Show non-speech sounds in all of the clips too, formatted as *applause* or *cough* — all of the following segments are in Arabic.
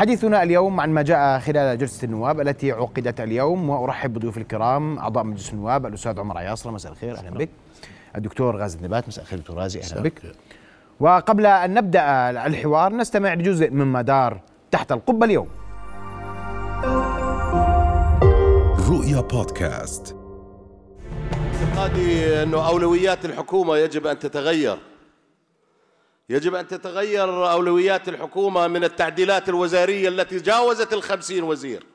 حديثنا اليوم عن ما جاء خلال جلسة النواب التي عقدت اليوم وأرحب بضيوف الكرام أعضاء مجلس النواب الأستاذ عمر عياصرة مساء الخير أهلا بك. الدكتور غازي النبات مساء الخير دكتور غازي أهلا بك. وقبل أن نبدأ الحوار نستمع لجزء مما دار تحت القبة اليوم. رؤيا بودكاست. اعتقادي أنه أولويات الحكومة يجب أن تتغير. يجب أن تتغير أولويات الحكومة من التعديلات الوزارية التي جاوزت الخمسين وزير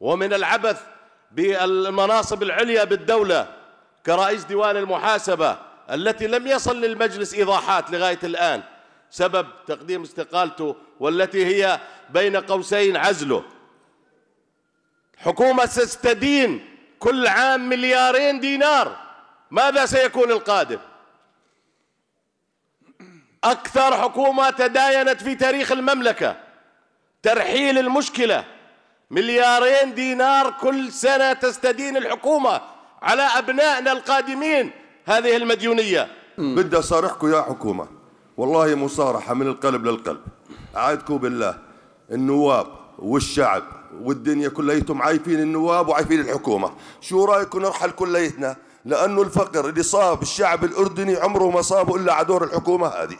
ومن العبث بالمناصب العليا بالدولة كرئيس ديوان المحاسبة التي لم يصل للمجلس إيضاحات لغاية الآن سبب تقديم استقالته والتي هي بين قوسين عزله. حكومة ستدين كل عام مليارين دينار. ماذا سيكون القادم؟ أكثر حكومة تداينت في تاريخ المملكة. ترحيل المشكلة. مليارين دينار كل سنة تستدين الحكومة على أبنائنا القادمين. هذه المديونية. بدي أصارحكم يا حكومة. والله مصارحة من القلب للقلب. أعدكم بالله. النواب والشعب والدنيا كليتهم عايفين النواب وعايفين الحكومة. شو رأيكم نرحل كليتنا؟ لأنه الفقر اللي صاب الشعب الأردني عمره ما صابه إلا على دور الحكومة هذه.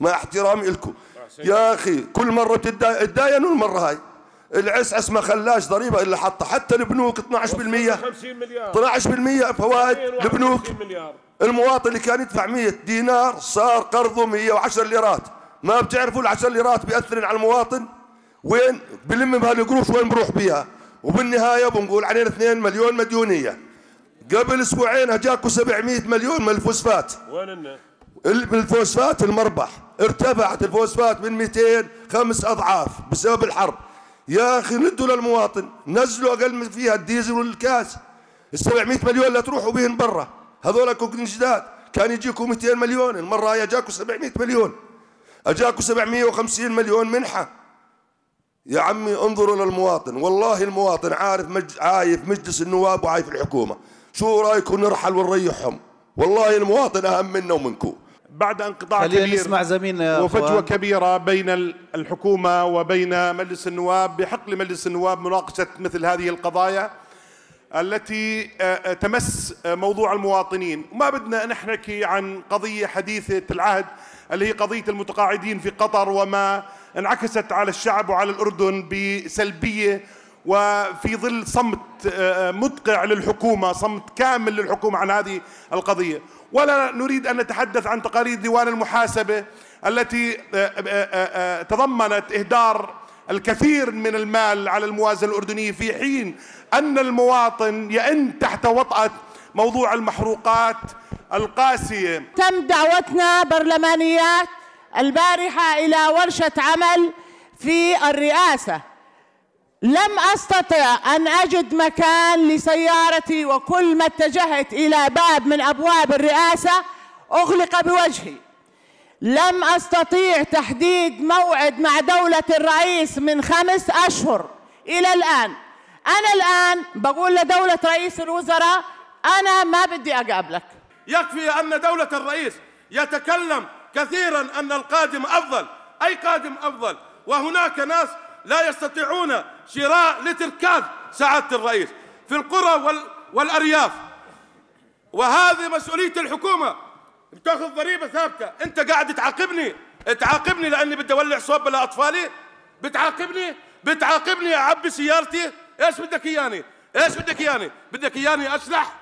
مع احترامي لكم. يا أخي كل مرة تداينوا المرة هاي. العسعس ما خلاش ضريبة إلا حطها. حتى البنوك 12% 50 مليار. 12% فوائد البنوك المواطن اللي كان يدفع 100 دينار صار قرضه 110 ليرات. ما بتعرفوا ال 10 ليرات بيأثرن على المواطن؟ وين؟ بلم بهالقروش وين بروح بيها؟ وبالنهاية بنقول علينا 2 مليون مديونية. قبل أسبوعين اجاكم 700 مليون من الفوسفات. وين الفوسفات المربح. ارتفعت الفوسفات من 200 خمس أضعاف بسبب الحرب. يا أخي ندوا للمواطن. نزلوا أقل من فيها الديزل والكاس. ال 700 مليون لا تروحوا بهم برا. هذول كوكن جداد. كان يجيكم 200 مليون. المرة هاي اجاكم 700 مليون. اجاكم 750 مليون منحة. يا عمي انظروا للمواطن. والله المواطن عارف مج... عايف مجلس النواب وعايف الحكومة. شو رأيكم نرحل ونريحهم؟ والله المواطن أهم منا ومنكم بعد انقطاع خلينا كبير نسمع زميلنا يا وفجوة أخوان. كبيرة بين ال- الحكومة وبين مجلس النواب بحق لمجلس النواب مناقشة مثل هذه القضايا التي آه، آه، تمس آه، موضوع المواطنين. وما بدنا نحكي عن قضية حديثة العهد اللي هي قضية المتقاعدين في قطر وما انعكست على الشعب وعلى الأردن بسلبية وفي ظل صمت آه، مدقع للحكومة صمت كامل للحكومة عن هذه القضية. ولا نريد أن نتحدث عن تقارير ديوان المحاسبة التي آه، آه، تضمنت إهدار الكثير من المال على الموازنة الأردنية في حين أن المواطن يئن تحت وطأة موضوع المحروقات القاسية. تم دعوتنا برلمانيات البارحة إلى ورشة عمل في الرئاسة. لم أستطع أن أجد مكان لسيارتي وكل ما اتجهت إلى باب من أبواب الرئاسة أغلق بوجهي. لم أستطيع تحديد موعد مع دولة الرئيس من خمس أشهر إلى الآن. أنا الآن بقول لدولة رئيس الوزراء أنا ما بدي أقابلك. يكفي أن دولة الرئيس يتكلم كثيرا أن القادم أفضل أي قادم أفضل وهناك ناس لا يستطيعون شراء لتر كاز سعادة الرئيس. في القرى وال والأرياف. وهذه مسؤولية الحكومة. بتاخذ ضريبة ثابتة. أنت قاعد تعاقبني. تعاقبني لأني بدي أولع صوب لأطفالي بتعاقبني؟ بتعاقبني أعبي سيارتي. إيش بدك إياني؟ إيش بدك إياني؟ بدك إياني أسلح؟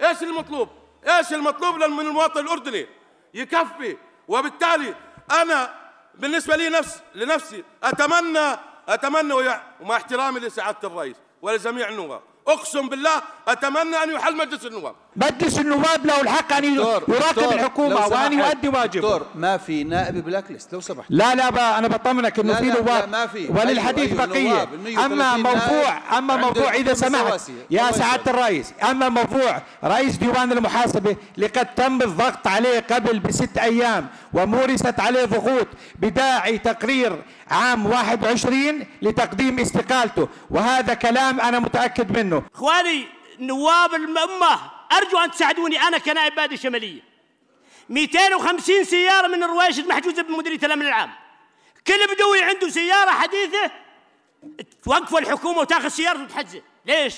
إيش المطلوب؟ إيش المطلوب من المواطن الأردني؟ يكفي. وبالتالي أنا بالنسبة لي نفس لنفسي أتمنى أتمنى ومع احترامي لسعادة الرئيس ولجميع النواب أقسم بالله أتمنى أن يحل مجلس النواب. مجلس النواب له الحق ان دكتور يراقب الحكومة وان. يؤدي واجبه دكتور ما في نائب black list لو سمحت لا لا بقى أنا بطمنك إنه في لا، لا، نواب ما في. وللحديث أيوة، بقية نواب. ال 130 أما موضوع أما موضوع إذا سمحت. يا سعادة. الرئيس أما موضوع رئيس ديوان المحاسبة لقد تم الضغط عليه قبل بست أيام ومورست عليه ضغوط بداعي تقرير عام 21 لتقديم استقالته وهذا كلام أنا متأكد منه إخواني نواب الامه أرجو أن تساعدوني أنا كنائب بادئ الشمالية. 250 سيارة من الرويشد محجوزه بمديرية الأمن العام. كل بدوي عنده سيارة حديثة توقف الحكومة وتاخذ سيارته وتحجزه ليش؟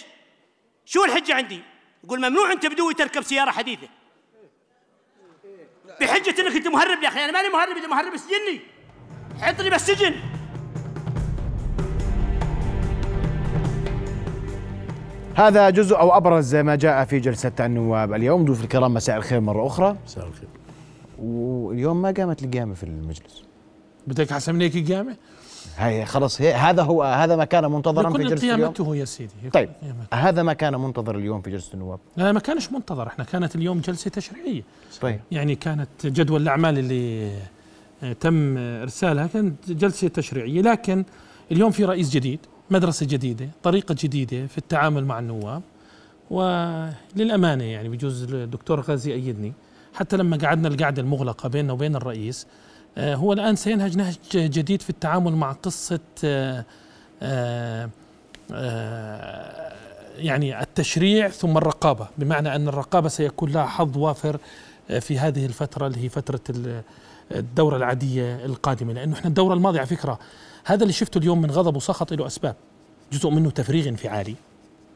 شو الحجة عندي؟ يقول ممنوع أنت بدوي تركب سيارة حديثة. بحجة إنك أنت مهرب يا أخي أنا ماني مهرب إذا مهرب سجني حطني بالسجن هذا جزء أو أبرز ما جاء في جلسة النواب اليوم. ضيوف الكرام مساء الخير مرة أخرى. مساء الخير. واليوم ما قامت القيامة في المجلس. بدك احسن من هيك قيامه؟ هي خلص هي هذا هو هذا ما كان منتظرا في جلسة اليوم؟ قيامته يا سيدي طيب قيامته. هذا ما كان منتظر اليوم في جلسة النواب؟ لا ما كانش منتظر. إحنا كانت اليوم جلسة تشريعية. طيب. يعني كانت جدول الأعمال اللي آه، تم إرسالها كانت جلسة تشريعية. لكن اليوم في رئيس جديد. مدرسة جديدة طريقة جديدة في التعامل مع النواب. وللأمانة يعني بجوز الدكتور غازي أيدني حتى لما قعدنا القعدة المغلقة بيننا وبين الرئيس آه، هو الآن سينهج نهج جديد في التعامل مع قصة آه، آه، يعني التشريع ثم الرقابة. بمعنى أن الرقابة سيكون لها حظ وافر في هذه الفترة اللي هي فترة ال- الدورة العادية القادمة. لأنه إحنا الدورة الماضية على فكرة هذا اللي شفته اليوم من غضب وسخط له أسباب. جزء منه تفريغ انفعالي.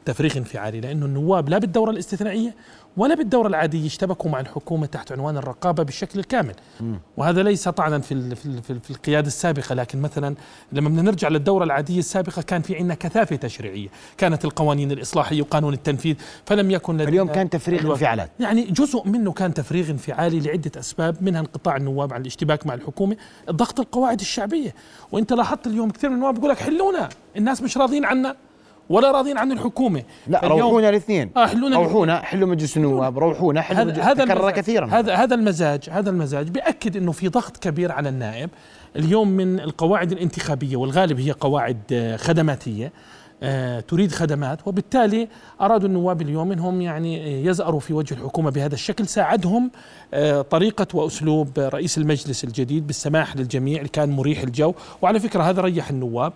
تفريغ انفعالي لأنه النواب لا بالدورة الاستثنائية ولا بالدورة العادية اشتبكوا مع الحكومة تحت عنوان الرقابة بالشكل الكامل. وهذا ليس طعنا في في, في, في القيادة السابقة لكن مثلا لما بدنا نرجع للدورة العادية السابقة كان في عندنا كثافة تشريعية. كانت القوانين الإصلاحية وقانون التنفيذ فلم يكن لدينا اليوم كان تفريغ. انفعالات. يعني جزء منه كان تفريغ انفعالي لعدة أسباب منها انقطاع النواب عن الاشتباك مع الحكومة ضغط القواعد الشعبية. وأنت لاحظت اليوم كثير من النواب بيقول لك حلونا الناس مش راضيين عنا. ولا راضيين عن الحكومة. لا روحونا الاثنين. حلونا روحونا حلوا مجلس النواب روحونا حلوا هذا تكرر كثيرا. هذا هذا المزاج هذا المزاج بيأكد إنه في ضغط كبير على النائب. اليوم من القواعد الانتخابية والغالب هي قواعد آه، خدماتية آه، تريد خدمات وبالتالي أرادوا النواب اليوم إنهم يعني آه، يزأروا في وجه الحكومة بهذا الشكل. ساعدهم آه، طريقة وأسلوب رئيس المجلس الجديد بالسماح للجميع اللي كان مريح الجو. وعلى فكرة هذا ريح النواب.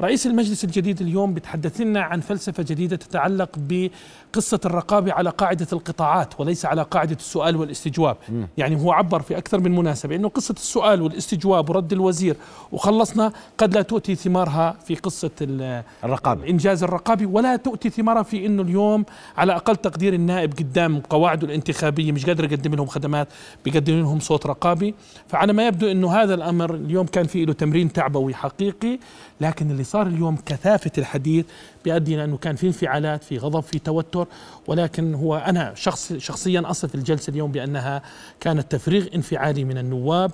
رئيس المجلس الجديد اليوم بتحدث لنا عن فلسفة جديدة تتعلق بقصة الرقابة على قاعدة القطاعات وليس على قاعدة السؤال والاستجواب. يعني هو عبر في أكثر من مناسبة أنه قصة السؤال والاستجواب ورد الوزير وخلصنا قد لا تؤتي ثمارها في قصة ال- الرقابة. الإنجاز الرقابي ولا تؤتي ثمارها في أنه اليوم على أقل تقدير النائب قدام قواعده الانتخابية مش قادر يقدم لهم خدمات بيقدم لهم صوت رقابي. فعلى ما يبدو أنه هذا الأمر اليوم كان فيه له تمرين تعبوي حقيقي لكن اللي صار اليوم كثافة الحديث بيؤدي إلى أنه كان في انفعالات في غضب في توتر. ولكن هو أنا شخص شخصيا أصف الجلسة اليوم بأنها كانت تفريغ انفعالي من النواب.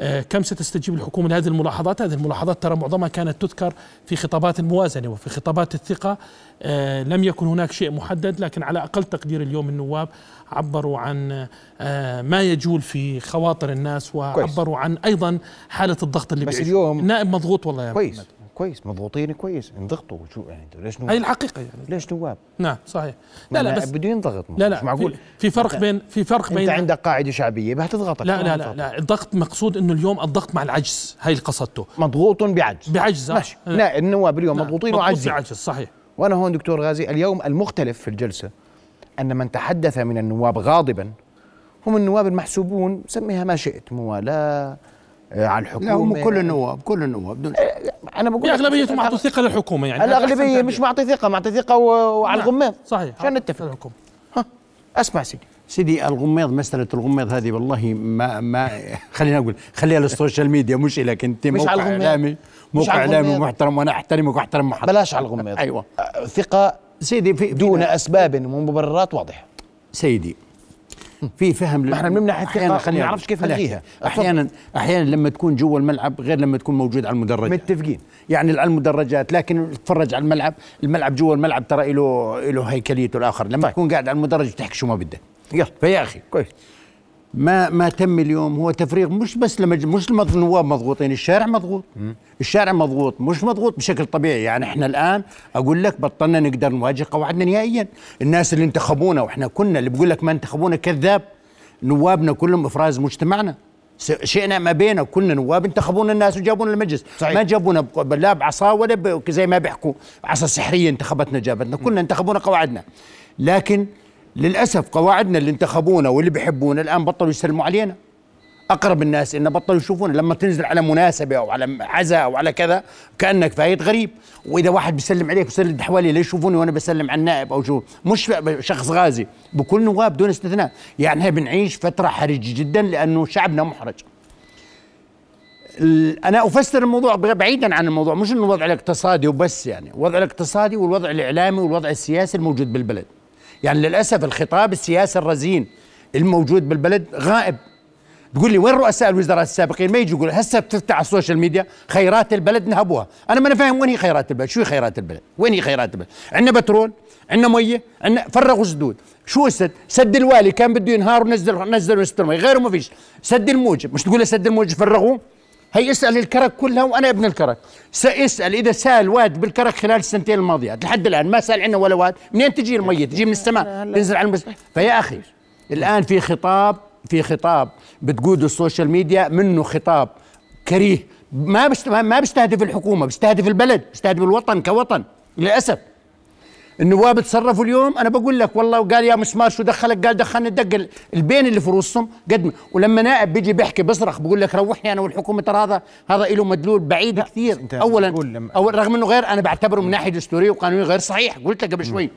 آه، كم ستستجيب الحكومة لهذه الملاحظات؟ هذه الملاحظات ترى معظمها كانت تذكر في خطابات الموازنة وفي خطابات الثقة. آه، لم يكن هناك شيء محدد لكن على أقل تقدير اليوم النواب عبروا عن آه، ما يجول في خواطر الناس وعبروا عن أيضا حالة الضغط اللي بس. اليوم- النائب مضغوط والله يا كويس. محمد. كويس مضغوطين كويس. انضغطوا. شو يعني؟ ليش نواب هاي الحقيقة يعني. ليش نواب؟ نعم صحيح. لا لا بس بده ينضغط. لا لا مش معقول. في, في فرق بين في فرق أنت بين عندك قاعدة شعبية بهتضغطك لا لا لا لا. الضغط مقصود إنه اليوم الضغط مع العجز. هاي اللي قصدته. مضغوط بعجز. بعجز آه. ماشي. لا النواب اليوم مضغوطين مضغوط وعاجزين. بعجز صحيح. وأنا هون دكتور غازي اليوم المختلف في الجلسة أن من تحدث من النواب غاضبا هم النواب المحسوبون سميها ما شئت موالاه على الحكومة. لا هم كل النواب كل النواب. دون أنا بقول باغلبيتهم اعطوا ثقة للحكومة يعني. الأغلبية. مش معطي ثقة معطي ثقة و- وعلى نعم، الغماض. صحيح. عشان نتفق. الحكومة. اسمع سيدي. سيدي الغميض مسألة الغميض هذه والله ما ما خلينا أقول خليها للسوشيال ميديا مش إلك أنت مش موقع على الغميض. إعلامي مش موقع على إعلامي الغميض. محترم وأنا أحترمك وأحترم محطة بلاش على الغماض. أيوة. آه، ثقة سيدي في دون أسباب ومبررات واضحة. سيدي في فهم ما إحنا بنمنح وما خليني نعرفش. كيف نلغيها. أحيانا أحيانا لما تكون جوا الملعب غير لما تكون موجود على المدرجات متفقين. يعني على المدرجات لكن تتفرج على الملعب. الملعب جوا الملعب ترى له له هيكليته الآخر. لما طيب. تكون قاعد على المدرج بتحكي شو ما بدك. يلا. فيا أخي. كويس. ما ما تم اليوم. هو تفريغ مش بس لما مش النواب مضغوطين الشارع مضغوط. الشارع مضغوط مش مضغوط بشكل طبيعي. يعني إحنا الآن أقول لك بطلنا نقدر نواجه قواعدنا نهائيا. الناس اللي انتخبونا وإحنا كنا اللي بقول لك ما انتخبونا كذاب نوابنا كلهم إفراز مجتمعنا. شئنا ما بينا كنا نواب انتخبونا الناس وجابونا المجلس. صحيح. ما جابونا لا بعصا ولا ب- زي ما بيحكوا. عصا سحرية انتخبتنا جابتنا. كنا انتخبونا قواعدنا. لكن للأسف قواعدنا اللي انتخبونا واللي بيحبونا الآن بطلوا يسلموا علينا. أقرب الناس انه بطلوا يشوفون لما تنزل على مناسبة أو على عزاء أو على كذا كأنك فايت غريب. وإذا واحد بيسلم عليك بيسلم حوالي ليش يشوفوني وأنا بسلم على النائب أو شو. مش شخص غازي. بكل نواب دون استثناء. يعني إحنا بنعيش فترة حرجه جدا لأنه شعبنا محرج. أنا أفسر الموضوع بعيدا عن الموضوع. مش إنه الوضع الاقتصادي وبس يعني. الوضع الاقتصادي والوضع الإعلامي والوضع السياسي الموجود بالبلد. يعني للأسف الخطاب السياسي الرزين الموجود بالبلد غائب. تقول لي وين رؤساء الوزراء السابقين؟ ما يجي يقول هسه بتفتح على ال social media خيرات البلد نهبوها. أنا ما أنا فاهم وين هي خيرات البلد؟ شو هي خيرات البلد؟ وين هي خيرات البلد؟ عندنا بترول عندنا مية عندنا فرغوا سدود. شو السد سد الوالة كان بده ينهار ونزل نزل وسط غيره ما فيش. سد الموجب مش تقول سد الموجب فرغوه؟ هي اسأل الكرك كلها وأنا ابن الكرك. ساسال إذا سال واد بالكرك خلال السنتين الماضيات لحد الآن ما سال عنا ولا واد. منين تجي الميه تجي من السماء تنزل على المس... فيا أخي الآن في خطاب في خطاب بتقوده ال social media منه خطاب كريه. ما بست... ما بيستهدف الحكومة بيستهدف البلد بيستهدف الوطن كوطن للأسف. النواب تصرفوا اليوم؟ أنا بقول لك والله وقال يا مسمار شو دخلك قال دخلني الدق ال- البين اللي في رؤوسهم. قد ما- ولما نائب بيجي بيحكي بصرخ بقول لك روحني أنا والحكومة ترى هذا هذا له مدلول بعيد كثير. اولا أول رغم إنه غير أنا بعتبره من ناحية دستورية وقانونية غير صحيح قلت لك قبل شوي.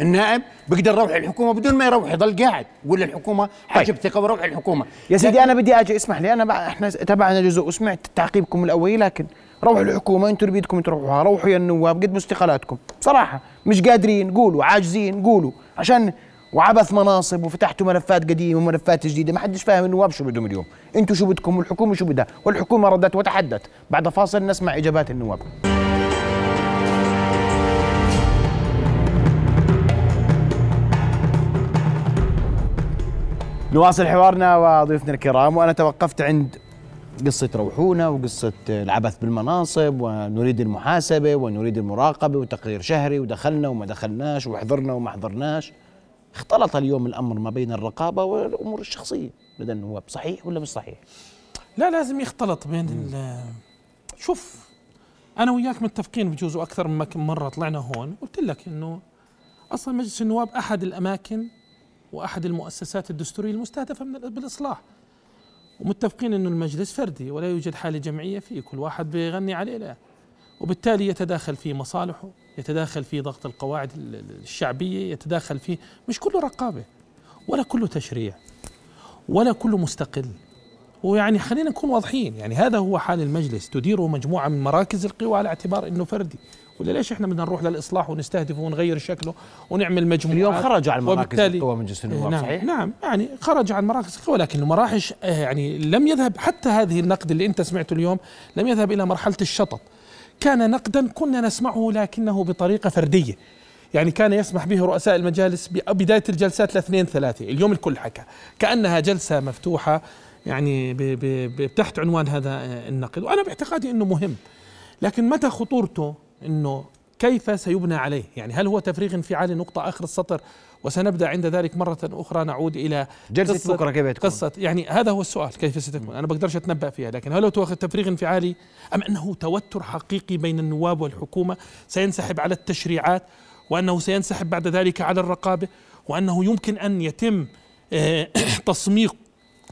النائب بيقدر يروح الحكومة بدون ما يروح يضل قاعد. يقول للحكومة حاجب ثقة وروح الحكومة يا سيدي أنا بدي أجي اسمح لي أنا إحنا تبعنا جزء وسمعت تعقيبكم الأولي لكن روحوا الحكومة أنتم اللي بدكم تروحوها روحوا يا النواب قدموا استقالاتكم بصراحه مش قادرين قولوا عاجزين قولوا. عشان وعبث مناصب وفتحتوا ملفات قديمة وملفات جديدة ما حدش فاهم النواب شو بدهم اليوم. أنتم شو بدكم؟ والحكومة شو بدها؟ والحكومة ردت وتحدت. بعد فاصل نسمع إجابات النواب. نواصل حوارنا وضيوفنا الكرام وأنا توقفت عند قصة روحونا وقصة العبث بالمناصب ونريد المحاسبة ونريد المراقبة وتقرير شهري ودخلنا وما دخلناش وحضرنا وما حضرناش اختلط اليوم الأمر ما بين الرقابة والأمور الشخصية لدى النواب صحيح ولا مش صحيح؟ لا لازم يختلط بين شوف أنا وياك متفقين بجوز أكثر من مرة طلعنا هون قلت لك إنه أصلا مجلس النواب أحد الأماكن وأحد المؤسسات الدستورية المستهدفة من ال- بالإصلاح ومتفقين إنه المجلس فردي ولا يوجد حالة جمعية فيه كل واحد بيغني عليه لا. وبالتالي يتداخل في مصالحه يتداخل في ضغط القواعد ال- ال- الشعبية يتداخل في مش كله رقابة ولا كله تشريع ولا كله مستقل. ويعني خلينا نكون واضحين يعني هذا هو حال المجلس تديره مجموعة من مراكز القوى على اعتبار إنه فردي. ولا ليش إحنا بدنا نروح للإصلاح ونستهدفه ونغير شكله ونعمل مجموعة اليوم خرجوا عن مراكز القوى مجلس النواب نعم صحيح؟ نعم يعني خرج عن مراكز القوى لكن المراحش آه، يعني لم يذهب حتى هذه النقد اللي أنت سمعته اليوم لم يذهب إلى مرحلة الشطط. كان نقدا كنا نسمعه لكنه بطريقة فردية. يعني كان يسمح به رؤساء المجالس بداية الجلسات لاثنين ثلاثة اليوم الكل حكى. كأنها جلسة مفتوحة يعني ب- ب- ب- تحت عنوان هذا آه، النقد. وأنا باعتقادي أنه مهم. لكن متى خطورته؟ أنه كيف سيبنى عليه؟ يعني هل هو تفريغ انفعالي نقطة آخر السطر وسنبدأ عند ذلك مرة أخرى نعود إلى جلسة قصة- بكرة كيف تكون؟ قصة يعني هذا هو السؤال كيف ستكون؟ أنا بقدرش أتنبأ فيها لكن هل هو تفريغ انفعالي أم أنه توتر حقيقي بين النواب والحكومة؟ سينسحب على التشريعات وأنه سينسحب بعد ذلك على الرقابة وأنه يمكن أن يتم آه، *clears throat* تصميغ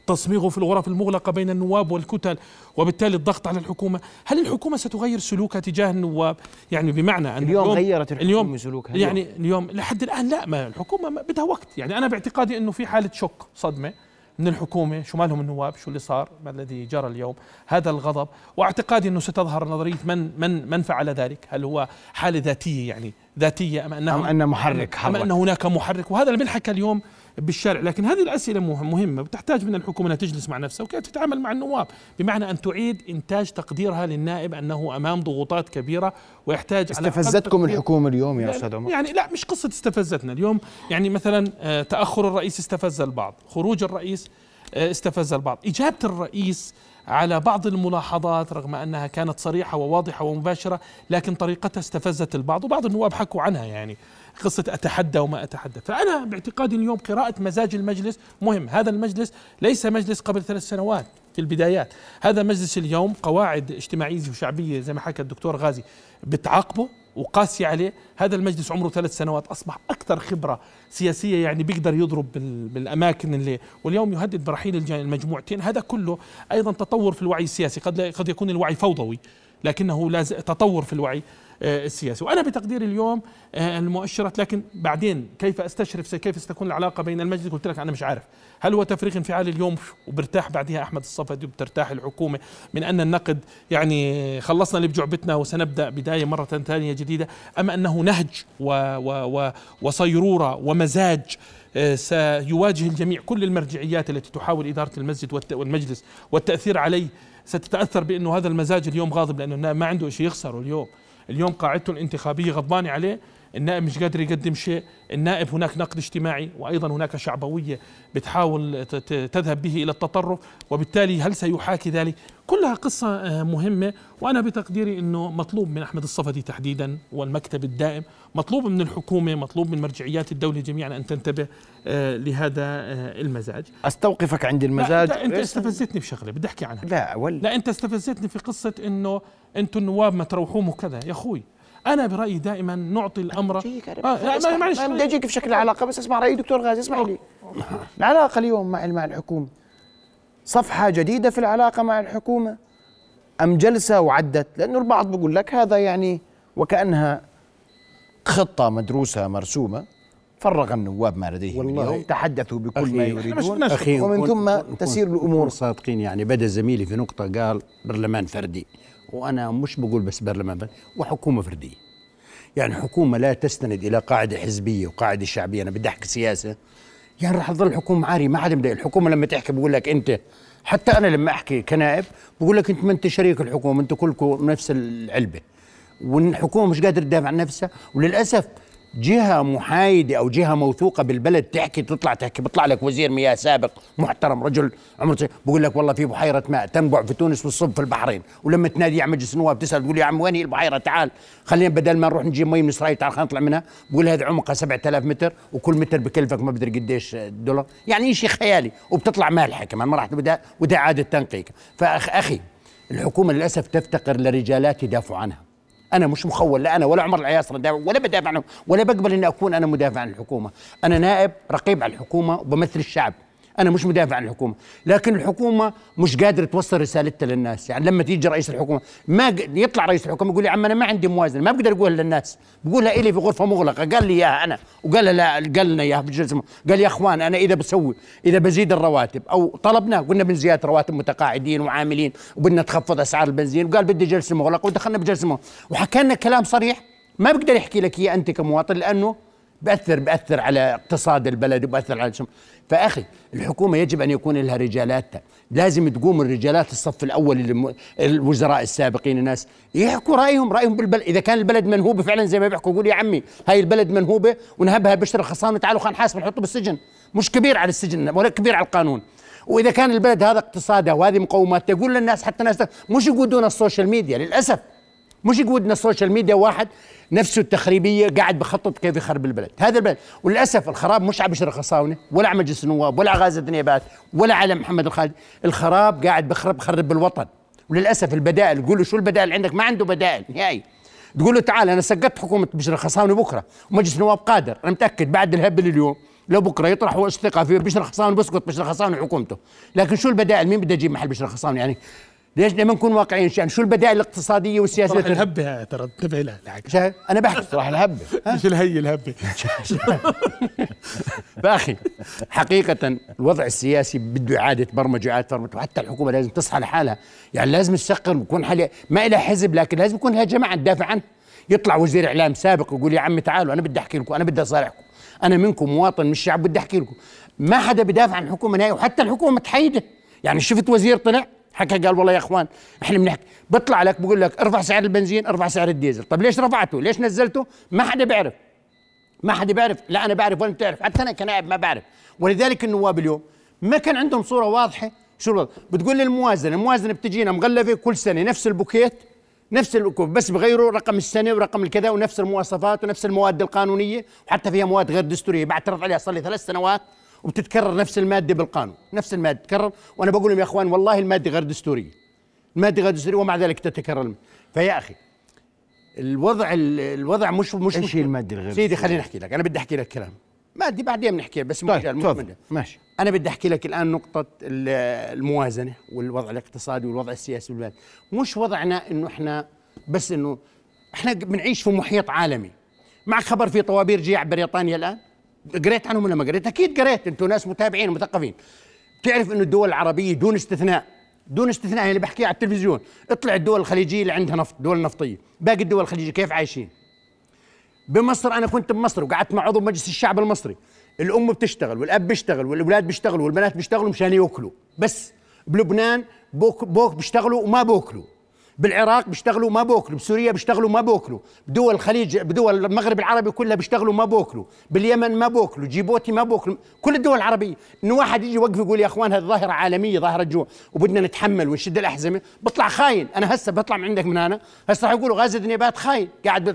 تصميغه في الغرف المغلقة بين النواب والكتل وبالتالي الضغط على الحكومة. هل الحكومة ستغير سلوكها تجاه النواب؟ يعني بمعنى أن اليوم غيرت الحكومة سلوكها اليوم. يعني اليوم لحد الآن لا ما الحكومة ما بدها وقت. يعني أنا باعتقادي أنه في حالة شك صدمة من الحكومة شو مالهم النواب شو اللي صار ما الذي جرى اليوم هذا الغضب. وأعتقادي أنه ستظهر نظرية من من من فعل ذلك. هل هو حالة ذاتية يعني ذاتية أم أنه أم أن محرك أم حرك. أن هناك محرك؟ وهذا اللي بنحكى اليوم بالشارع لكن هذه الأسئلة مه- مهمة بتحتاج من الحكومة أنها تجلس مع نفسها وكيف تتعامل مع النواب؟ بمعنى أن تعيد إنتاج تقديرها للنائب أنه أمام ضغوطات كبيرة ويحتاج استفزتكم الحكومة اليوم يا أستاذ عمر؟ يعني لا مش قصة استفزتنا اليوم يعني مثلا آه، تأخر الرئيس استفز البعض خروج الرئيس آه، استفز البعض. إجابة الرئيس على بعض الملاحظات رغم أنها كانت صريحة وواضحة ومباشرة لكن طريقتها استفزت البعض وبعض النواب حكوا عنها يعني. قصة أتحدى وما أتحدى. فأنا باعتقادي اليوم قراءة مزاج المجلس مهم. هذا المجلس ليس مجلس قبل ثلاث سنوات في البدايات. هذا مجلس اليوم قواعد اجتماعية وشعبية زي ما حكى الدكتور غازي بتعاقبه وقاسية عليه. هذا المجلس عمره ثلاث سنوات أصبح أكثر خبرة سياسية يعني بيقدر يضرب بال- بالأماكن اللي واليوم يهدد برحيل المجموعتين. هذا كله أيضا تطور في الوعي السياسي. قد قد يكون الوعي فوضوي لكنه تطور في الوعي. السياسي. وأنا بتقديري اليوم آه، المؤشرات لكن بعدين كيف أستشرف كيف ستكون العلاقة بين المجلس؟ قلت لك أنا مش عارف. هل هو تفريغ انفعالي اليوم؟ وبرتاح بعدها أحمد الصفدي وبترتاح الحكومة من أن النقد يعني خلصنا اللي بجعبتنا وسنبدأ بداية مرة ثانية جديدة أم أنه نهج و و و وصيرورة ومزاج آه، سيواجه الجميع؟ كل المرجعيات التي تحاول إدارة المسجد والمجلس والتأثير عليه ستتأثر بأنه هذا المزاج اليوم غاضب لأنه ما عنده شيء يخسره اليوم. اليوم قاعدته الانتخابية غضبانة عليه. النائب مش قادر يقدم شيء النائب هناك نقد اجتماعي وأيضا هناك شعبوية بتحاول تذهب به إلى التطرف وبالتالي هل سيحاكي ذلك؟ كلها قصة آه، مهمة وأنا بتقديري أنه مطلوب من أحمد الصفدي تحديدا والمكتب الدائم مطلوب من الحكومة مطلوب من مرجعيات الدولة جميعا أن تنتبه آه، لهذا آه، المزاج. أستوقفك عند لا المزاج. انت, أنت استفزتني بشغلة بدي أحكي عنها. لا ولا. لا أنت استفزتني في قصة إنه أنتم النواب ما تروحوهم وكذا. يا أخوي أنا برأيي دائما نعطي الأمر. آه معلش ما بدي أجيك في شكل العلاقه بس اسمع راي دكتور غازي اسمح لي. العلاقة اليوم مع مع الحكومة صفحة جديدة في العلاقة مع الحكومة. أم جلسة وعدت؟ لأنه البعض بيقول لك هذا يعني وكأنها خطة مدروسة مرسومة. فرغ النواب ما لديهم والله اليوم تحدثوا بكل ما يريدون. أخي ومن ثم تسير الأمور. صادقين يعني بدأ زميلي في نقطة قال برلمان فردي. وأنا مش بقول بس برلمان وحكومة فردية. يعني حكومة لا تستند إلى قاعدة حزبية وقاعدة شعبية أنا بدي أحكي سياسة. يعني راح تظل الحكومة عاري ما حدا بدأ الحكومة لما تحكي بقول لك أنت حتى أنا لما أحكي كنائب بقول لك أنت ما أنت شريك الحكومة أنتوا كلكم نفس العلبة. والحكومة مش قادرة تدافع عن نفسها وللأسف جهة محايدة أو جهة موثوقة بالبلد تحكي تطلع تحكي. بيطلع لك وزير مياه سابق محترم رجل عمره بقول لك والله في بحيرة ماء تنبع في تونس والصب في البحرين. ولما تنادي على مجلس النواب تسأل تقول يا عم وين هي البحيرة؟ تعال. خلينا بدل ما نروح نجيب مي من إسرائيل تعال خلينا نطلع منها. بقول هذا عمقها 7000 متر وكل متر بكلفك ما بدري قديش دولار. يعني شيء خيالي. وبتطلع مالحه كمان ما راح بدها وده إعادة تنقيك. فاخ أخي الحكومة للأسف تفتقر لرجالات يدافعوا عنها. أنا مش مخول لا أنا ولا عمر العياصر دافع ولا بدافع عنه ولا بقبل إني أكون أنا مدافع عن الحكومة. أنا نائب رقيب على الحكومة وبمثل الشعب. أنا مش مدافع عن الحكومة. لكن الحكومة مش قادرة توصل رسالتها للناس. يعني لما تيجي رئيس الحكومة ما يطلع رئيس الحكومة يقول يا عم أنا ما عندي موازنة. ما بقدر أقولها للناس. بقولها إلي في غرفة مغلقة. قال لي إياها أنا. وقال لا قال لنا إياها قال يا أخوان أنا إذا بسوي إذا بزيد الرواتب. أو طلبنا قلنا بنزياد رواتب متقاعدين وعاملين وبدنا تخفض أسعار البنزين. وقال بدي جلسة مغلقة ودخلنا بجلسة مغلقة. وحكى لنا كلام صريح. ما بقدر يحكي لك إياه أنت كمواطن لأنه بأثر بأثر على اقتصاد البلد وبأثر على الشم. فأخي الحكومة يجب أن يكون لها رجالاتها. لازم تقوم الرجالات الصف الأول الوزراء السابقين الناس. يحكوا رأيهم رأيهم بالبلد. إذا كان البلد منهوبة فعلا زي ما بيحكوا يقول يا عمي هاي البلد منهوبة ونهبها بشر الخصام تعالوا خلينا نحاسب نحطه بالسجن. مش كبير على السجن ولا كبير على القانون. وإذا كان البلد هذا اقتصادها وهذه مقوماتها يقول للناس حتى الناس مش يقودون ال social media للأسف. مش يقودنا ال social media واحد نفسه التخريبية قاعد بخطط كيف يخرب البلد. هذا البلد. وللأسف الخراب مش على بشر الخصاونه ولا على مجلس النواب ولا على غازي الذنيبات ولا على محمد الخالد. الخراب قاعد بخرب خرب بالوطن وللأسف البدائل تقول له شو البدائل عندك؟ ما عنده بدائل نهائي. تقول له تعال أنا سقطت حكومة بشر الخصاونه بكرة ومجلس النواب قادر. أنا متأكد بعد الهبل اليوم لو بكرة يطرحوا استقاله في بشر الخصاونه بسقط بشر الخصاونه وحكومته لكن شو البدائل؟ مين بده يجيب محل بشر الخصاونه يعني ليش لما نكون واقعيين؟ يعني؟ شو البدائل الاقتصادية والسياسية؟ صراحة الهبة ترى انتبه لها شايف؟ أنا بحكي. صراحة الهبة. *laughs* مش الهي الهبة. *laughs* فاخي حقيقة الوضع السياسي بده إعادة برمجة إعادة برمجة. وحتى الحكومة لازم تصحى لحالها. يعني لازم تسقر ويكون حالي ما إلها حزب لكن لازم يكون لها جماعة تدافع عنها. يطلع وزير إعلام سابق ويقول يا عمي تعالوا أنا بدي أحكي لكم أنا بدي أصارحكم. أنا منكم مواطن مش شعب بدي أحكي لكم. ما حدا بدافع عن الحكومة نهائي وحتى الحكومة متحيدة. يعني شفت وزير طلع؟ حكى قال والله يا اخوان إحنا بنحكي. بيطلع لك بقول لك ارفع سعر البنزين ارفع سعر الديزل. طب ليش رفعته؟ ليش نزلته؟ ما حدا بيعرف. ما حدا بيعرف. لا أنا بعرف ولا انت تعرف. حتى أنا كنائب ما بعرف. ولذلك النواب اليوم ما كان عندهم صورة واضحة شو الوضع. بتقول لي الموازنة الموازنة بتجينا مغلفة كل سنة نفس البوكيت نفس بس بغيروا رقم السنة ورقم الكذا ونفس المواصفات ونفس المواد القانونية وحتى فيها مواد غير دستورية. بعترض عليها صار لي ثلاث سنوات وبتتكرر نفس المادة بالقانون نفس المادة تتكرر. وأنا بقول لهم يا إخوان والله المادة غير دستورية. المادة غير دستورية ومع ذلك تتكرر. فيا أخي الوضع ال- الوضع مش مش إيش هي المادة الغير سيدي خليني أحكي لك. أنا بدي أحكي لك كلام. مادي بعدين بنحكي بس طيب. ماشي. أنا بدي أحكي لك الآن نقطة ال- الموازنة والوضع الاقتصادي والوضع السياسي والبلد مش وضعنا إنه إحنا بس إنه إحنا بنعيش في محيط عالمي. معك خبر في طوابير جياع بريطانيا الآن؟ قريت عنهم ولا ما قريت؟ أكيد قريت. أنتم ناس متابعين ومثقفين. بتعرف إنه الدول العربية دون استثناء دون استثناء اللي بحكيها على التلفزيون. اطلع الدول الخليجية اللي عندها نفط دول نفطية. باقي الدول الخليجية كيف عايشين؟ بمصر أنا كنت بمصر وقعدت مع عضو مجلس الشعب المصري. الأم بتشتغل والأب بيشتغل والأولاد بيشتغلوا والبنات بيشتغلوا مشان يأكلوا. بس بلبنان بوك بوك بيشتغلوا وما بوكلوا بالعراق بيشتغلوا ما بوكلوا بسوريا بيشتغلوا ما بوكلوا بدول الخليج بدول المغرب العربي كلها بيشتغلوا ما بوكلوا باليمن ما بوكلوا جيبوتي ما بوكلوا كل الدول العربية. إنه واحد يجي يوقف يقول يا أخوان هذه ظاهرة عالمية ظاهرة جوع وبدنا نتحمل ونشد الأحزمة بطلع خاين. أنا هسه بطلع من عندك من هنا هسه راح يقولوا غازي النبات خاين قاعد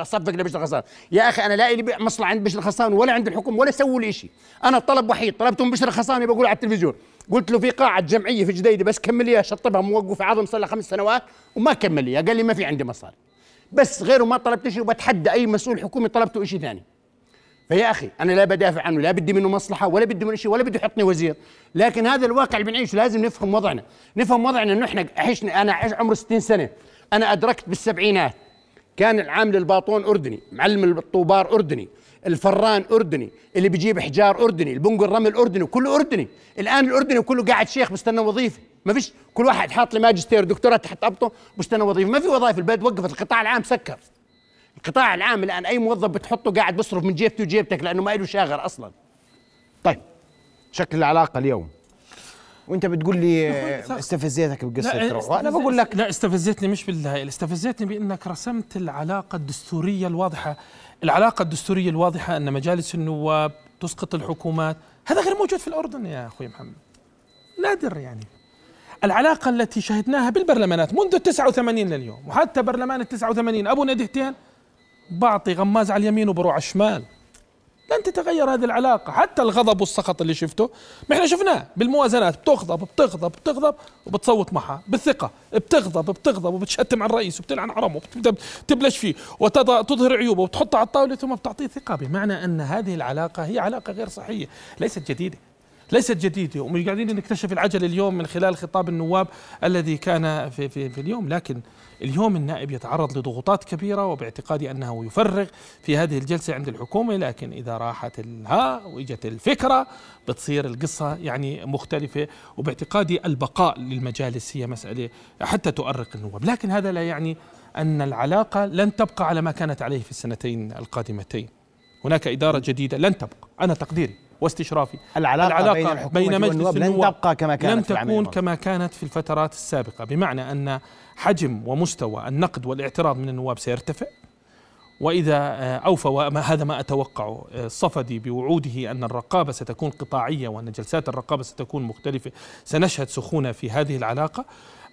بصفق لبشر الخصان يا أخي أنا لا لي مصلحة عند بشر الخصان ولا عند الحكومة ولا سووا لي شيء أنا طلب وحيد طلبته من بشر الخصان بقول على التلفزيون. قلت له في قاعة جمعية في جديدة بس كمل لي شطبها موقف عظم صار له خمس سنوات وما كمل لي. قال لي ما في عندي مصاري. بس غيره ما طلبت شيء وبتحدى أي مسؤول حكومي طلبته شيء ثاني. فيا أخي أنا لا بدافع عنه لا بدي منه مصلحة ولا بدي منه شيء ولا بدي يحطني وزير. لكن هذا الواقع اللي بنعيشه لازم نفهم وضعنا. نفهم وضعنا إنه إحنا عشنا عش عمري 60 سنة. أنا أدركت بالسبعينات كان العامل الباطون أردني معلم الطوبار أردني. الفران أردني اللي بيجيب حجار أردني البنق الرمل أردني كله أردني. الآن الأردني كله قاعد شيخ بستنى وظيفة. ما فيش كل واحد حاط لي ماجستير دكتوراه تحت أبطه بستنى وظيفة. ما في وظائف البلد وقفت. القطاع العام سكر. القطاع العام الآن أي موظف بتحطه قاعد بيصرف من جيبته وجيبتك لأنه ما له شاغر أصلا. طيب شكل العلاقة اليوم. وأنت بتقول لي استفزيتك بقصة روح. أنا بقول لك لا استفزتني مش بالله. استفزتني بأنك رسمت العلاقة الدستورية الواضحة. العلاقة الدستورية الواضحة أن مجالس النواب تسقط الحكومات هذا غير موجود في الأردن يا أخوي محمد. نادر يعني. العلاقة التي شهدناها بالبرلمانات منذ ال 89 لليوم وحتى برلمان ال 89 أبو ندهتين بعطي غماز على اليمين وبروح على الشمال. لن تتغير هذه العلاقة. حتى الغضب والسخط اللي شفته ما إحنا شفناه بالموازنات بتغضب بتغضب بتغضب وبتصوت معها بالثقة بتغضب بتغضب وبتشتم على الرئيس وبتلعن حرمه وبتبدأ تبلش فيه وتظهر عيوبه وتحطه على الطاولة ثم بتعطيه ثقة بمعنى أن هذه العلاقة هي علاقة غير صحية ليست جديدة. ليست جديدة ومش قاعدين نكتشف العجل اليوم من خلال خطاب النواب الذي كان في, في, في اليوم. لكن اليوم النائب يتعرض لضغوطات كبيرة وباعتقادي أنه يفرغ في هذه الجلسة عند الحكومة. لكن إذا راحت الها وإجت الفكرة بتصير القصة يعني مختلفة وباعتقادي البقاء للمجالس هي مسألة حتى تؤرق النواب. لكن هذا لا يعني أن العلاقة لن تبقى على ما كانت عليه في السنتين القادمتين. هناك إدارة جديدة لن تبقى. أنا تقديري. واستشرافي. العلاقة بين الحكومة والنواب لن تبقى كما كانت لن تكون. كما كانت في الفترات السابقة. بمعنى أن حجم ومستوى النقد والاعتراض من النواب سيرتفع وإذا آه، أوفى وما هذا ما أتوقعه آه، الصفدي بوعوده أن الرقابة ستكون قطاعية وأن جلسات الرقابة ستكون مختلفة سنشهد سخونة في هذه العلاقة.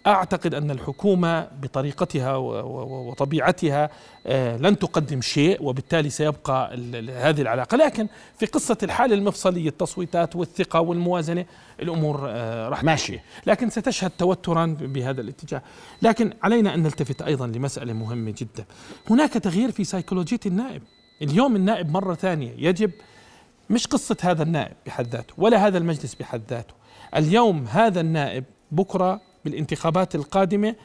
أعتقد أن الحكومة بطريقتها وطبيعتها آه، لن تقدم شيء وبالتالي سيبقى هذه العلاقة. لكن في قصة الحالة المفصلية التصويتات والثقة والموازنة الأمور آه، راح ماشي. تمشي. لكن ستشهد توترا بهذا الاتجاه. لكن علينا أن نلتفت أيضا لمسألة مهمة جدا. هناك تغيير في سيكولوجية النائب. اليوم النائب مرة ثانية يجب مش قصة هذا النائب بحد ذاته ولا هذا المجلس بحد ذاته. اليوم هذا النائب بكرة بالانتخابات القادمة.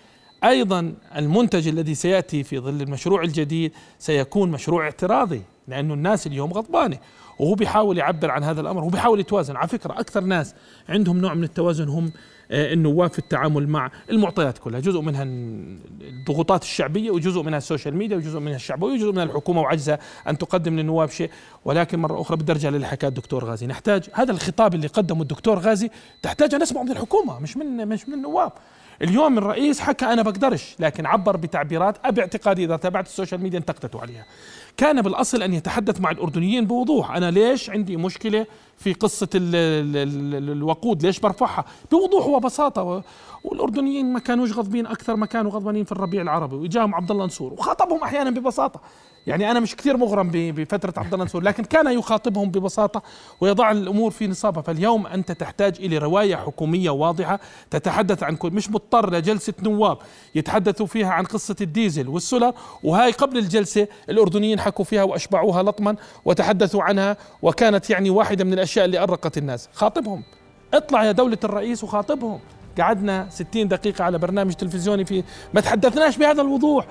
أيضا المنتج الذي سيأتي في ظل المشروع الجديد سيكون مشروع اعتراضي لأنه الناس اليوم غضبانة وهو بيحاول يعبر عن هذا الأمر هو بيحاول يتوازن. على فكرة أكثر ناس عندهم نوع من التوازن هم النواب في التعامل مع المعطيات كلها. جزء منها الضغوطات الشعبية وجزء منها ال social media وجزء منها الشعبوية وجزء منها الحكومة وعجزها أن تقدم للنواب شيء. ولكن مرة أخرى بدي أرجع للي حكاه الدكتور غازي نحتاج هذا الخطاب اللي قدمه الدكتور غازي تحتاج أن نسمعه من الحكومة مش من مش من النواب. اليوم الرئيس حكى أنا بقدرش لكن عبر بتعبيرات باعتقادي إذا تابعت ال social media انتقدته عليها. كان بالأصل أن يتحدث مع الأردنيين بوضوح أنا ليش عندي مشكلة في قصة ال ال ال الوقود؟ ليش برفعها؟ بوضوح وبساطة. والأردنيين ما كانوش غضبين أكثر ما كانوا غضبانين في الربيع العربي واجاهم عبد الله النسور وخاطبهم أحيانا ببساطة. يعني أنا مش كثير مغرم بفترة عبد الله منصور لكن كان يخاطبهم ببساطة ويضع الأمور في نصابها فاليوم أنت تحتاج إلى رواية حكومية واضحة تتحدث عن كل مش مضطر لجلسة نواب يتحدثوا فيها عن قصة الديزل والسولر وهاي قبل الجلسة الأردنيين حكوا فيها وأشبعوها لطما وتحدثوا عنها وكانت يعني واحدة من الأشياء اللي أرقت الناس. خاطبهم. اطلع يا دولة الرئيس وخاطبهم. قعدنا 60 دقيقة على برنامج تلفزيوني في ما تحدثناش بهذا الوضوح.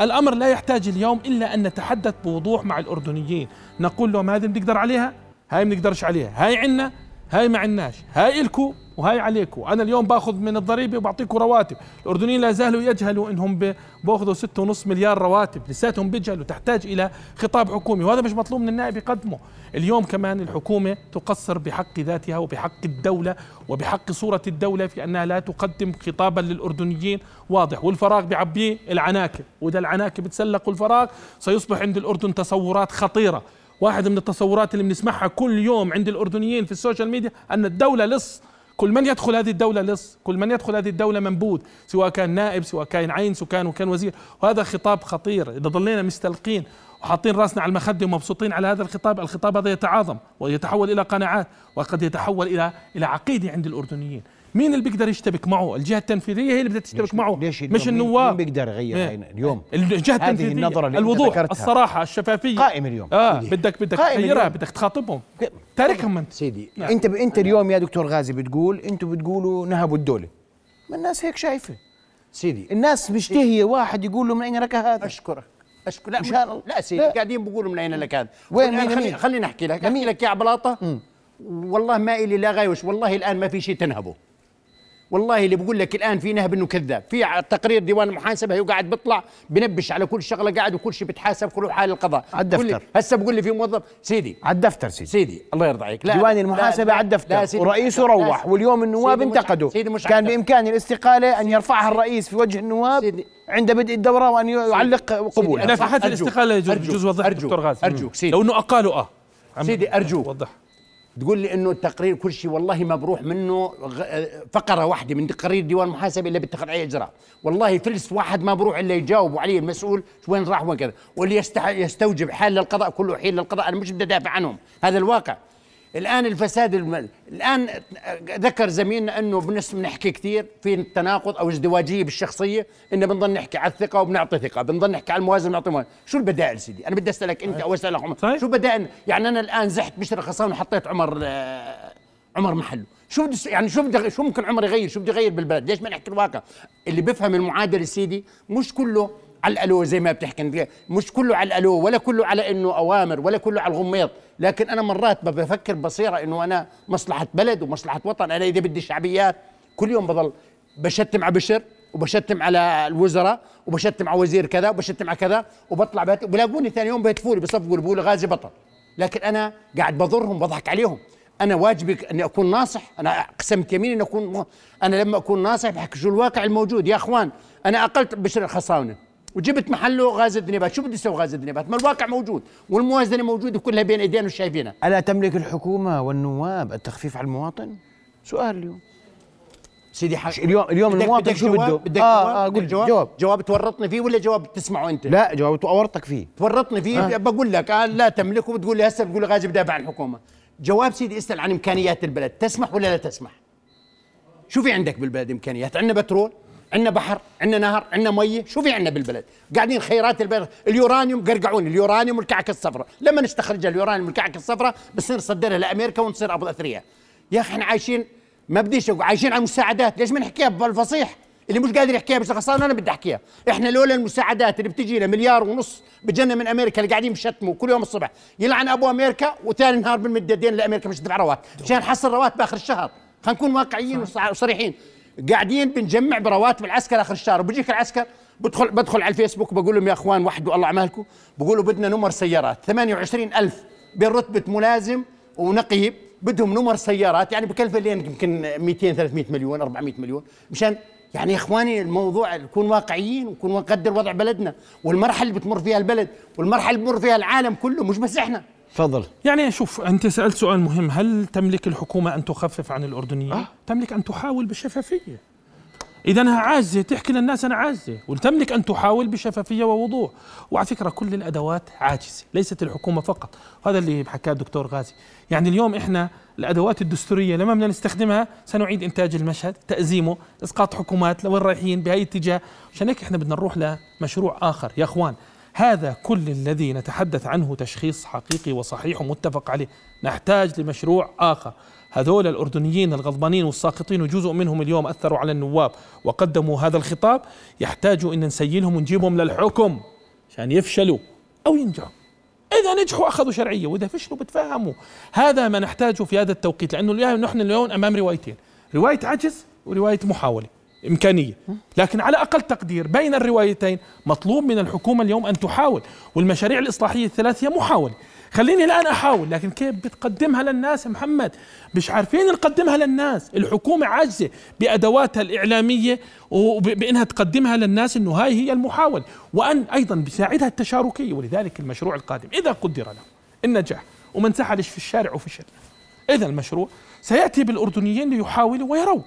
الأمر لا يحتاج اليوم إلا أن نتحدث بوضوح مع الأردنيين. نقول لهم هذه بنقدر عليها؟ هاي بنقدرش عليها. هاي عنا هاي ما عناش هاي إلكو وهاي عليكم أنا اليوم باخذ من الضريبة وبعطيكم رواتب. الأردنيين لا زالوا يجهلوا إنهم ب- بأخذوا ستة ونص مليار رواتب. لساتهم بيجهلوا تحتاج إلى خطاب حكومي وهذا مش مطلوب من النائب يقدمه. اليوم كمان الحكومة تقصر بحق ذاتها وبحق الدولة وبحق صورة الدولة في أنها لا تقدم خطابا للأردنيين. واضح. والفراغ بيعبيه العناكب. وإذا العناكب تسلقوا الفراغ سيصبح عند الأردن تصورات خطيرة. واحد من التصورات اللي بنسمعها كل يوم عند الأردنيين في ال social media أن الدولة لص. كل من يدخل هذه الدولة لص. كل من يدخل هذه الدولة منبوذ سواء كان نائب سواء كان عين سواء كان وكان وزير. وهذا خطاب خطير. إذا ضلينا مستلقين وحاطين رأسنا على المخدة ومبسوطين على هذا الخطاب الخطاب هذا يتعاظم ويتحول إلى قناعات وقد يتحول إلى إلى عقيدة عند الأردنيين. مين اللي بيقدر يشتبك معه؟ الجهة التنفيذية هي اللي بدها تشتبك معه ليش اليوم؟ مش مين- النواب. مين بيقدر يغير. هاي اليوم؟ الجهة هذه التنفيذية النظرة اللي الوضوح ذكرتها. الصراحة الشفافية. قائم اليوم. آه سيدي. بدك بدك قائم تغيرها. بدك تخاطبهم. تاركهم أنت. سيدي نعم. أنت أنت اليوم يا دكتور غازي بتقول أنتم بتقولوا نهبوا الدولة. ما الناس هيك شايفة. سيدي الناس مشتهية. واحد يقول له من أين لك هذا؟ أشكرك. اشكر لا مشان الله. لا سيدي لا. قاعدين بيقولوا من أين لك هذا. وين خليني- مين خليني مين؟ خليني أحكي لك. أحكي لك يا عبلاطه والله ما إلي لا غايوش والله الآن ما في شيء تنهبه. والله اللي بقول لك الآن في نهب إنه كذاب. في تقرير ديوان المحاسبه هو قاعد بيطلع بنبش على كل شغلة قاعد وكل شيء بتحاسب كله حال القضاء. على الدفتر. هسه بقول لي في موظف سيدي. على الدفتر سيدي. سيدي الله يرضى عليك لا ديوان المحاسبة على الدفتر سيدي ورئيسه لا- روح. واليوم النواب سيدي انتقدوا. سيدي مش كان بامكان الاستقالة أن يرفعها الرئيس في وجه النواب عند بدء الدورة وأن يعلق قبولها. نفحات أرجوك. الاستقالة يجوز وضح أرجوك. دكتور غازي. أرجوك سيدي. لو إنه اقالوا آه. سيدي أرجوك. وضح. تقول لي إنه التقرير كل شيء والله ما بروح منه فقرة واحدة من تقارير ديوان المحاسبه الا بيتخذ عليه إجراء. والله فلس واحد ما بروح إلا يجاوبوا عليه المسؤول وين راح وين كذا. واللي يستوجب حال للقضاء كله حيل للقضاء أنا مش بدي أدافع عنهم. هذا الواقع. الآن الفساد الم... الآن ذكر زميلنا أنه بنس بنحكي كثير في التناقض أو ازدواجية بالشخصية إنه بنضل نحكي على الثقة وبنعطي ثقة بنضل نحكي على الموازنة بنعطي موازنه شو البدائل سيدي؟ أنا بدي أسألك أنت أو اسالك عمر. شو البدائل يعني أنا الآن زحت بشر خصام وحطيت عمر آه، عمر محله. شو بدي يعني شو بدي شو ممكن عمر يغير؟ شو بده يغير بالبلد؟ ليش ما نحكي الواقع؟ اللي بفهم المعادلة سيدي مش كله على الالو زي ما بتحكي. مش كله على الالو ولا كله على إنه أوامر ولا كله على الغميط لكن أنا مرات بفكر بصيرة إنه أنا مصلحة بلد ومصلحة وطن. أنا إذا بدي شعبيات كل يوم بضل بشتم على بشر وبشتم على الوزراء وبشتم على وزير كذا وبشتم على كذا وبطلع. بلاقوني ثاني يوم بيهتفوا لي بصفقوا بيقولوا غازي بطل. لكن أنا قاعد بضرهم بضحك عليهم. أنا واجبي إني أكون ناصح. أنا أقسمت يمين إني أكون. أنا لما أكون ناصح بحكي شو الواقع الموجود. يا أخوان أنا أقلت بشر الخصاونه وجبت محله غاز الدنيبات شو بدي أسوي غاز الدنيبات ما الواقع موجود والموازنة موجودة كلها بين إيدينا وشايفينها. ألا تملك الحكومة والنواب التخفيف على المواطن؟ سؤال اليوم. سيدي حق اليوم اليوم بدك- المواطن بدك شو جواب؟ بده؟ بدك آه جواب؟ قول جواب؟ جواب. جواب تورطني فيه ولا جواب تسمعه أنت؟ لا جاوبت أورطك فيه. تورطني فيه؟ آه. بقول لك آه لا تملكه بتقول لي هسه بتقول لي غازي بدافع عن الحكومة. جواب سيدي اسأل عن إمكانيات البلد. تسمح ولا لا تسمح؟ شو في عندك بالبلد إمكانيات؟ عندنا بترول؟ عندنا بحر عندنا نهر عندنا مية. شو في عندنا بالبلد؟ قاعدين خيرات البلد. اليورانيوم قرقعون. اليورانيوم والكعكه الصفراء لما نستخرج اليورانيوم والكعكه الصفراء بصير نصدرها لأمريكا ونصير أبو أثرياء. يا أخي إحنا عايشين ما بديش عايشين على المساعدات. ليش ما نحكيها بالفصيح؟ اللي مش قادر يحكيها بس غصان أنا بدي أحكيها. إحنا لولا المساعدات اللي بتجي لنا مليار ونص بجنة من أمريكا اللي قاعدين بشتموا كل يوم الصبح. يلعن أبو أمريكا وثاني نهار بالمددين لأمريكا مش تدفع رواتب. مشان نحصل رواتب آخر الشهر. خلينا نكون واقعيين وصريحين. قاعدين بنجمع برواتب العسكر آخر الشهر. وبيجيك العسكر بدخل بدخل على الفيسبوك بقول لهم يا أخوان وحدوا الله أعمالكم. بقولوا بدنا نمر سيارات. 28 ألف بين رتبة ملازم ونقيب بدهم نمر سيارات. يعني بكلف لين يمكن 200 300 مليون 400 مليون. مشان يعني يا أخواني الموضوع نكون واقعيين ونكون نقدر وضع بلدنا والمرحلة اللي بتمر فيها البلد والمرحلة اللي بمر فيها العالم كله مش بس إحنا. تفضل. يعني شوف أنت سألت سؤال مهم. هل تملك الحكومة أن تخفف عن الأردنيين؟ آه؟ تملك أن تحاول بشفافية. اذا انها عاجزه تحكي للناس أنا عاجزه وتملك أن تحاول بشفافية ووضوح. وعلى فكرة كل الأدوات عاجزة ليست الحكومة فقط. وهذا اللي حكاه الدكتور غازي. يعني اليوم إحنا الأدوات الدستورية لما بدنا نستخدمها سنعيد إنتاج المشهد تأزيمه إسقاط حكومات لوين رايحين؟ بهي اتجاه. عشان هيك إحنا بدنا نروح لمشروع آخر. يا أخوان هذا كل الذي نتحدث عنه تشخيص حقيقي وصحيح ومتفق عليه. نحتاج لمشروع آخر. هذول الأردنيين الغضبانين والساقطين وجزء منهم اليوم أثروا على النواب وقدموا هذا الخطاب. يحتاجوا أن نسيلهم ونجيبهم للحكم عشان يفشلوا أو ينجحوا. إذا نجحوا أخذوا شرعية وإذا فشلوا بتفهموا. هذا ما نحتاجه في هذا التوقيت لأنه نحن اليوم أمام روايتين. رواية عجز ورواية محاولة. إمكانية. لكن على أقل تقدير بين الروايتين مطلوب من الحكومة اليوم أن تحاول والمشاريع الإصلاحية الثلاث هي محاولة. خليني الآن أحاول لكن كيف بتقدمها للناس محمد؟ مش عارفين نقدمها للناس. الحكومة عاجزة بأدواتها الإعلامية وبأنها تقدمها للناس أنه هاي هي المحاولة وأن أيضا بساعدها التشاركية ولذلك المشروع القادم. إذا قدر له النجاح وما انسحلش في الشارع وفشل. إذا المشروع سيأتي بالأردنيين ليحاولوا ويروا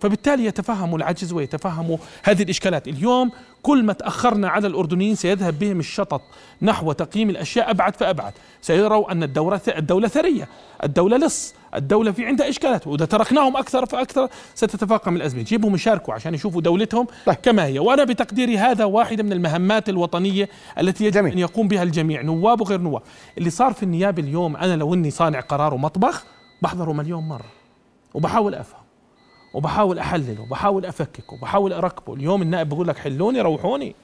فبالتالي يتفهموا العجز ويتفهموا هذه الإشكالات. اليوم كل ما تأخرنا على الأردنيين سيذهب بهم الشطط نحو تقييم الأشياء أبعد فأبعد. سيروا أن الدولة الدولة ثرية الدولة لص الدولة في عندها إشكالات. وإذا تركناهم أكثر فأكثر ستتفاقم الأزمة. جيبهم يشاركوا عشان يشوفوا دولتهم طيب. كما هي. وأنا بتقديري هذا واحدة من المهمات الوطنية التي يجب جميل. أن يقوم بها الجميع. نواب وغير نواب. اللي صار في النيابة اليوم أنا لو أني صانع قرار ومطبخ بحضره مليون مرة. وبحاول أفهم. وبحاول احلله وبحاول افككه وبحاول أركبه. اليوم النائب بقول لك حلوني روحوني.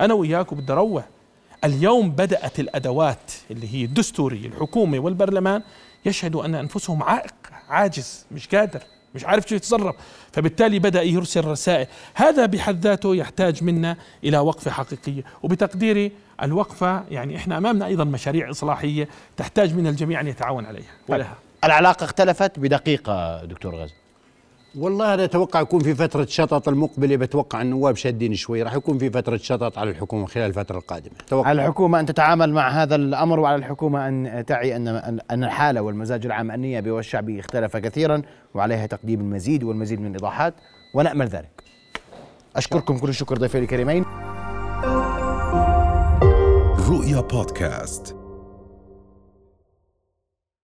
أنا وياكم بدي أروح اليوم بدأت الأدوات اللي هي الدستورية الحكومة والبرلمان يشهدوا أن أنفسهم عائق عاجز مش قادر مش عارف شو يتصرف. فبالتالي بدأ يرسل رسائل. هذا بحد ذاته يحتاج منا إلى وقفة حقيقية. وبتقديري الوقفة يعني إحنا أمامنا أيضا مشاريع إصلاحية تحتاج من الجميع أن يتعاون عليها. ولها. العلاقة اختلفت بدقيقة دكتور غازي. والله أنا أتوقع يكون في فترة شطط المقبلة بتوقع النواب شادين شوي. راح يكون في فترة شطط على الحكومة خلال الفترة القادمة. توقع. على الحكومة أن تتعامل مع هذا الأمر وعلى الحكومة أن تعي أن أن الحالة والمزاج العام النيابي والشعبي اختلف كثيرا وعليها تقديم المزيد والمزيد من الإيضاحات ونأمل ذلك. أشكركم كل الشكر ضيفي الكريمين. رؤيا بودكاست.